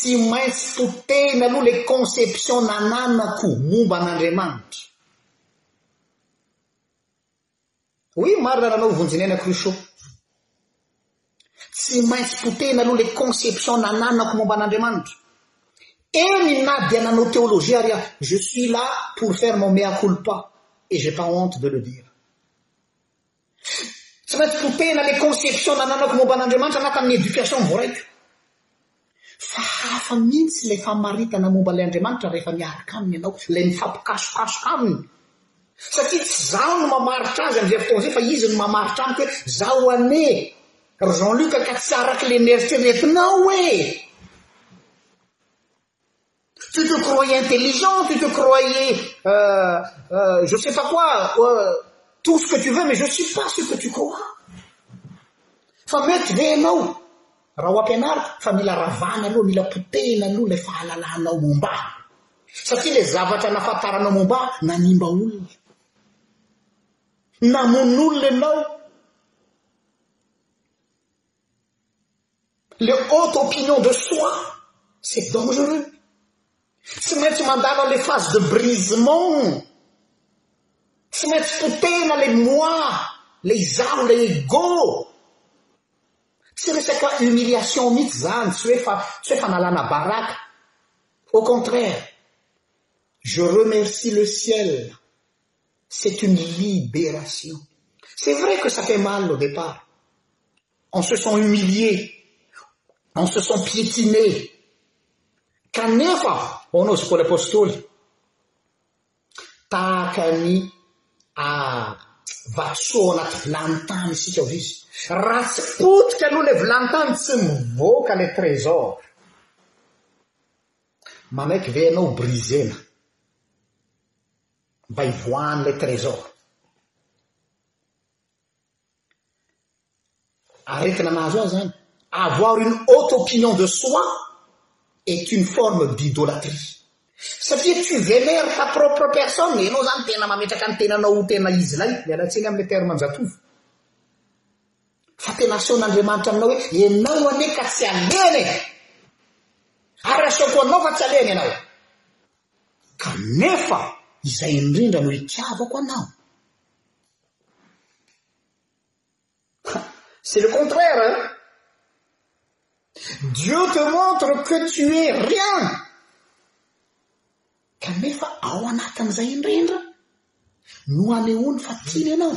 Tsy maintsy potehina aloha le conception nananako momba an'Andriamanitra. Oui, marina nanao vonjinena Cruchot. Tsy maintsy potehina aloha le conception nananako momba an'Andriamanitra. Eny na dia nanao théologie ary aho, je suis là pour faire mon mea culpa et j'ai pas honte de le dire. Tsy maintsy potehina ilay conception nananako momba an'Andriamanitra na tamin'ny éducation voaraiko. Fa hafa mihitsy ilay famaritana momba ilay Andriamanitra rehefa miaraka aminy ianao, ilay mifampikasokasoka aminy. Satria tsy izaho no mamaritra azy amin'izay fotoana izay fa izy no mamaritra amiko hoe izaho anie ry Jean Luc ka tsy araka ilay neritreretinao e! Tu te croyais intelligent, tu te croyais euh, euh, je sais pas quoi, euh, tout ce que tu veux, mais je suis pas ce que tu crois. Fa mety ve ianao raha ho ampianariko fa mila ravana aloha, mila potehina aloha ilay fahalalanao momba satria ilay zavatra nafantaranao momba nanimba olona. Namono olona ianao. haute opinion de soi c'est dangereux se mett mandara les phases de brisement se mettes poutane les moi les ams les égas serecethumiliation mitsan suefanalana barak au contraire je remercie le ciel C'est une libération. C'est vrai que ça fait mal au départ. On se sent humilié. On se sent piétiné. Kanefa, hono zy Paoly Apostoly, tahaka ny ah, vatosoa ao anaty vilany tany isika hoy izy. Raha tsy potika aloha ilay vilany tany, tsy mivoaka ilay trésor. Manaiky ve ianao brisena? mba hivoahan'ilay trésor. Aretina nahazo azy zany. Avoir une haute opinion de soi est une forme d'idolatrie. Satria tu vénères ta propre personne, ianao zany tena mametraka ny tenanao ho tena izy ilay, miala tsiny amin'ilay terme an-jatovo. Fa tena asehon'Andriamanitra aminao hoe ianao anie ka tsy alehany e! Ary asehoko anao fa tsy alehany ianao. Kanefa izay indrindra no itiavako anao. C'est le contraire hein! Dieu te montre que tu es rien! Kanefa ao anatin'izay indrindra no anehoany fa tiany anao.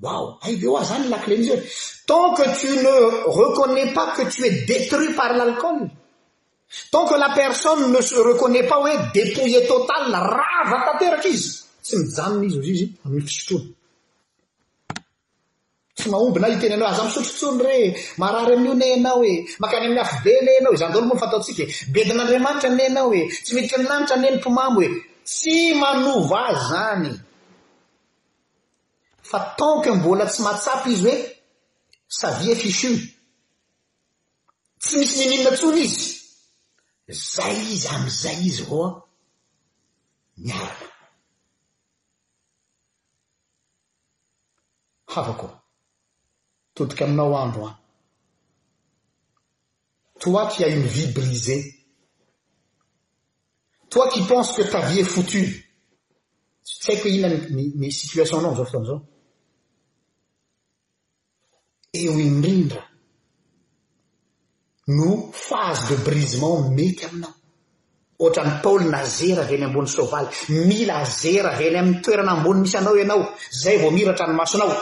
Waouh, hay be hoa zany lakile misy hoe tant que tu ne reconnais pas que tu es detruit par l'alcool, tant que la personne ne se reconnais pas hoe depouillée totale, rava tanteraka izy, tsy mijanona izy ozizy amin'ny fisotroana. Tsy mahomby na hiteny anao hoe aza misotro intsony re e, marary amin'io ne ianao e, mankany amin'ny afo be ne ianao e, izany daholo moa ny fataontsika e, bedin'Andriamanitra ne ianao e, tsy miditra ny lanitra ne ny mpimamo e, tsy manova azy izany. Fa tant que mbola tsy mahatsapa izy hoe sa vie est fichue, tsy misy niniana intsony izy, zay izy amin'izay izy vao miarina. Havako ô! Todika aminao andro an! Toi qui as une vie brisee, toi qui pense que ta vie est foutue, tsy haiko hoe inona ny ny situation nao amzao fotoana zao, eo indrindra no phase de brisement mety aminao, ohatrany Paoly nazera avy eny ambony soavaly, mila azera avy eny aminy toerana ambony misy anao ianao, zay vao miratra ny masonao.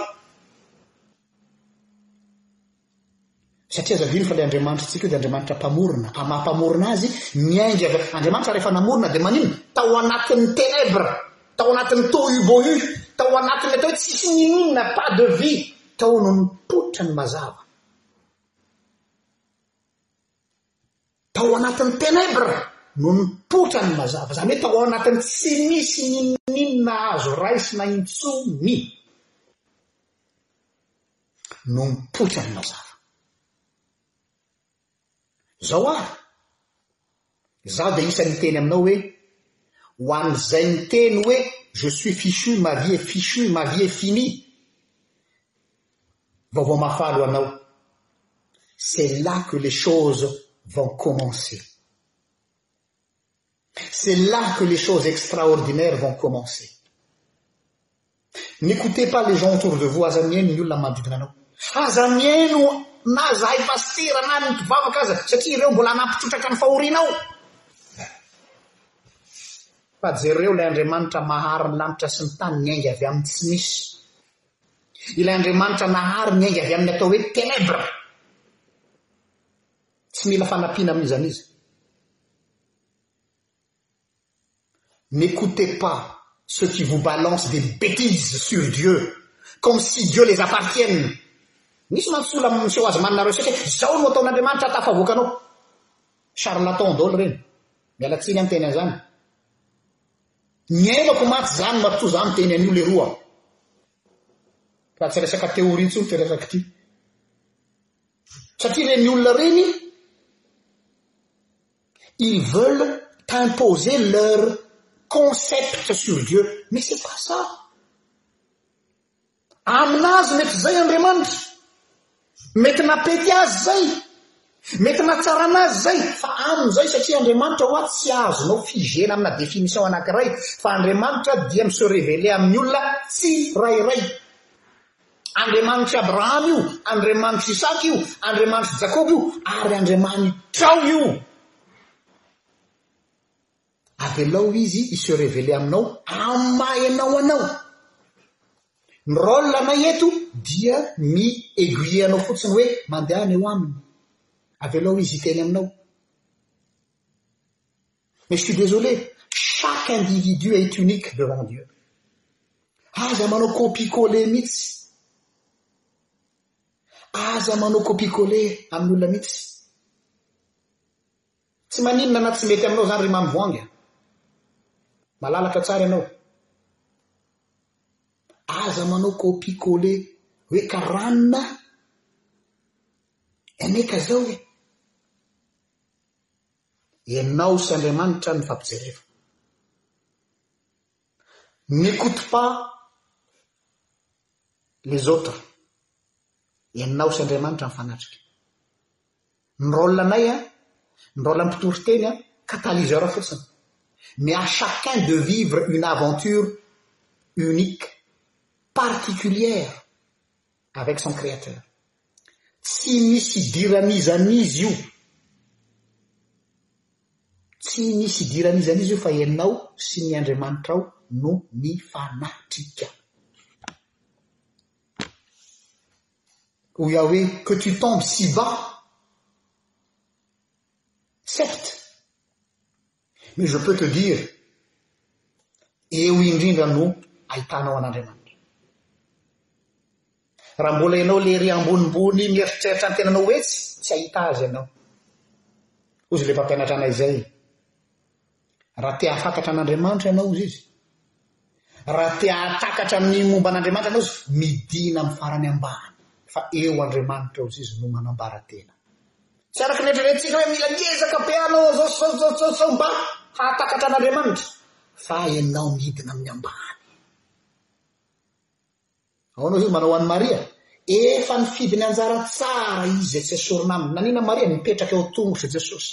Satria aza adino fa ilay Andriamanitritsika io dia Andriamanitra Mpamorona, amin'ny maha Mpamorona Azy, miainga avy any. Andriamanitra rehefa namorona dia maninona? Tao anatin'ny ténèbres, tao anatin'ny tohu-bohu, tao anatin'ny atao hoe tsisy n'inon'inona, pas de vie, tao no nipoitra ny mazava. Tao anatin'ny ténèbres no nipoitra ny mazava, izany hoe tao anatin'ny tsy misy n'inon'inona azo raisina intsony. no mipoitra ny mazava. Izao ary, izaho dia isan'ny niteny aminao hoe, ho an'izay miteny hoe je suis fichu, ma vie est fichue, ma vie est finie, vaovao mahafaly ho anao, c'est là que les choses vont commencer. C'est là que les choses extraordinaires vont commencer. N'écoutez pas les gens autour de vous, aza mihaino ny olona manodidina anao. Aza mihaino na zahay pasitera na ny mpivavaka aza, satria ireo mbola hanampy trotraka ny fahoriana ao. Fa jereo ilay Andriamanitra mahary ny lanitra sy ny tany niainga avy amin'ny tsy misy. Ilay Andriamanitra nahary niainga avy amin'ny atao hoe ténèbres. Tsy mila fanampiana amin'iza n'iza. N'ecoutez pas ceux qui vous balancent des betises sur Dieu comme si Dieu les appartiennent. Misy mantsy olona miseho azy manina reseaux hoe izao no ataon'Andriamanitra hahatafavoaka anao. Charlatan daholo ireny. Miala tsiny aho miteny an'izany. Niainako mantsy izany matoa izaho miteny an'io leroa. Fa tsy resaka théorie intsony ity resaka ity. Satria ireny olona ireny, ils veulent t'imposer leur concept sur Dieu. Mais c'est pas ça. Aminazy mety zay Andriamanitra. Mety napety azy zay. Mety natsarana azy zay. Fa aminy zay satria Andriamanitra hoa tsy azonao figena amina définition anankiray. Fa Andriamanitra dia mi-se révéler amin'ny olona tsirairay. Andriamanitr'i Abrahama io, Andriamanitr'i Isaka io, Andriamanitr'i Jakoba io, ary Andriamanitrao io. Avelao Izy hi se révéler aminao amin'ny maha ianao anao. Ny rôle anay eto dia mi aiguiller anao fotsiny hoe mandehana eo Aminy. Avelao Izy hiteny aminao. Mais je suis désolé, chaque individu est unique devant Dieu. Aza manao copie coller mihitsy. Aza manao copie coller amin'ny olona mihitsy. Tsy maninona na tsy mety aminao zany ry mamy voangy a. Malalaka tsara ianao. Aza manao copie coller hoe karanina eneka zao e. Ianao sy Andriamanitra no ifampijereva. N'écoute pas les autres. Ianao sy Andriamanitra no fanatrika. Ny rôle-nay an, ny rôle-ny mpitory teny an, catalyseur fotsiny. Mais à chacun de vivre une aventure unique, particulière, Avec son créateur. Tsy misy idiran'izan'izy io. Tsy misy idiran'izan'izy io fa ianao sy ny Andriamanitrao no mifanatrika. Hoy aho hoe, que tu tombes si bas, certes, Mais je peux te dire, eo indrindra no ahitanao an'Andriamanitra. Raha mbola ianao lery ambonimbony mieritreritra ny tenanao ho etsy, tsy hahita Azy ianao. Hoy izy ilay mpampianatra anay izay, Raha te hahafantatra an'Andriamanitra ianao, hoy izy, Raha te hahatakatra amin'ny momba an'Andriamanitra ianao izy, midina amin'ny farany ambany, fa eo Andriamanitra eo izy no manambara tena. Tsy araka ny eritreretintsika hoe mila miezaka be hanao an'izao sy izao sy izao sy izao mba hahatakatra an'Andriamanitra, fa ianao midina amin'ny ambany. Ahoana Jesosy manao ho an'i Maria? Efa nifidy ny anjara tsara izy izay tsy esorina aminy. Nanina Maria? Nipetraka eo an-tongotr'i Jesosy.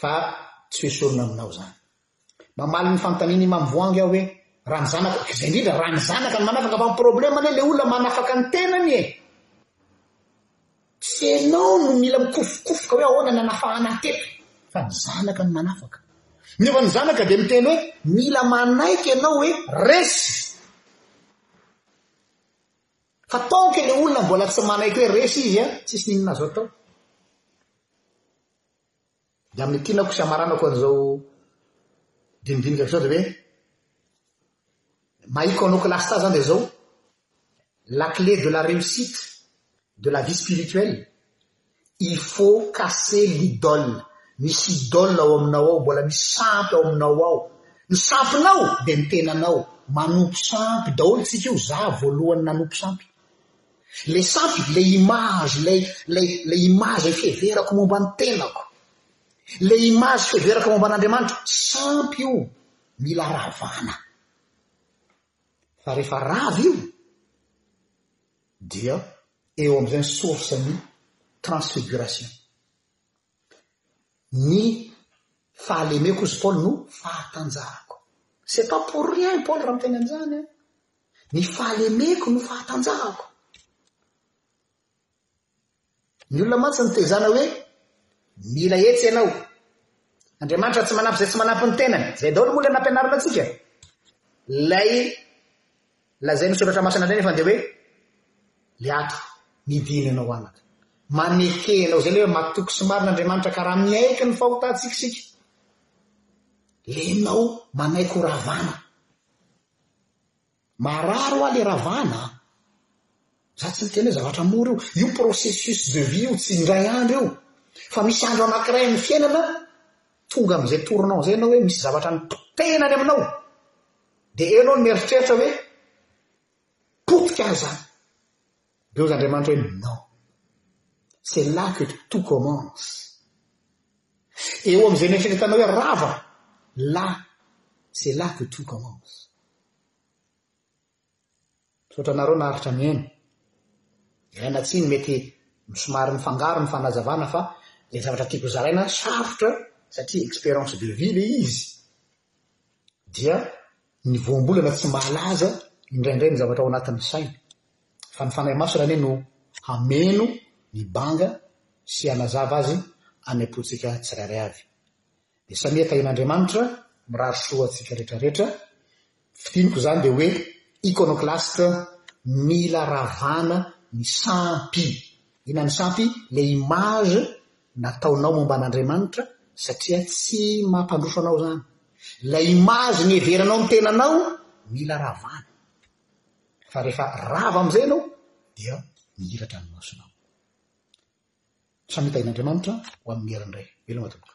fa tsy ho esorina aminao izany. Mamaly ny fanontanian' i Mamy Voahangy aho hoe, raha ny zanako, izay indrindra, raha ny zanaka no manafaka, fa ny problème anie ilay olona manafaka ny tenany e! Tsy ianao no mila mikofokofoka hoe ahoana ny hanafahana hatreto, fa ny zanaka no manafaka. Nefa ny zanaka dia miteny hoe, mila manaiky ianao hoe resy! Fa toky ilay olona mbola tsy manaiky hoe resy izy a, tsisy n'inona azo atao. Dia amin'ny tianako sy amaranako an'izao dinidinika izao dia hoe mahiko anao kilasta izany dia izao, la clé de la réussite de la vie spirituelle Il faut casser l'idole, misy idole ao aminao ao, mbola misy sampy ao aminao ao, ny sampinao dia ny tenanao, manompo sampy daholo tsika io, za voalohany nanompo sampy, le sampy le image le le le image fiheverako momba ny tenako, le image fiheverako momba an'Andriamanitra, sampy io mila ravana, fa rehefa rava io, Dia eo amin'izay ny source ny transfiguration. Ny fahalemeko hozy Paul no fahatanjahako. C'est pas pour rien i Paul raha miteny an'izany an! Ny fahalemeko no fahatanjahako. Ny olona mantsy nitezana hoe mila hetsy ianao. Andriamanitra tsy manampy izay tsy manampy ny tenany. Izay daholo moa ilay nampianarina antsika. Ilay lazain'ny soratra masina indray nefa dia hoe le ato midina ianao anaka. Maneke ianao izay ilay hoe matoky sy marina Andriamanitra ka raha miaiky ny fahotantsika isika lenao manaiky ho ravana. Marary hoa le Ravana a! Za tsy miteny hoe zavatra mora io, io processus de vie io tsy indray andro io, fa misy andro anakiray amin'ny fiainana tonga amin'izay tournant zay ianao hoe misy zavatra nipotehina any aminao, de eo ianao no mieritreritra hoe potika ahy zany, de hoy zandriamanitra hoe non, c'est là que tout commence, eo amin'izay neritreretanao hoe rava, là c'est là que tout commence. Misaotra anareo naharitra nihaino. Ilaina tsiny mety somary mifangaro ny fanazavana fa le zavatra tiako zaraina sarotra satria experience de vie le izy dia ny voambolana tsy mahalaza indraindray ny zavatra ao anatin'ny saina fa ny fanahy masina anie no hameno ny banga sy hanazava azy any am-pontsika tsirairay avy. Dia samia tahin'Andriamanitra, mirary soa antsika rehetra rehetra. Fidiniko izany dia hoe iconoclaste mila ravana ny sampy. Inona ny sampy? Ilay image nataonao momba an'Andriamanitra satria tsy mampandroso anao izany. Ilay image niheveranao ny tenanao mila ravana. Fa rehefa rava amin'izay ianao dia mihiratra ny masonao. Samia tahin'Andriamanitra ho amin'ny herin'ny Ray. Veloma tompoka.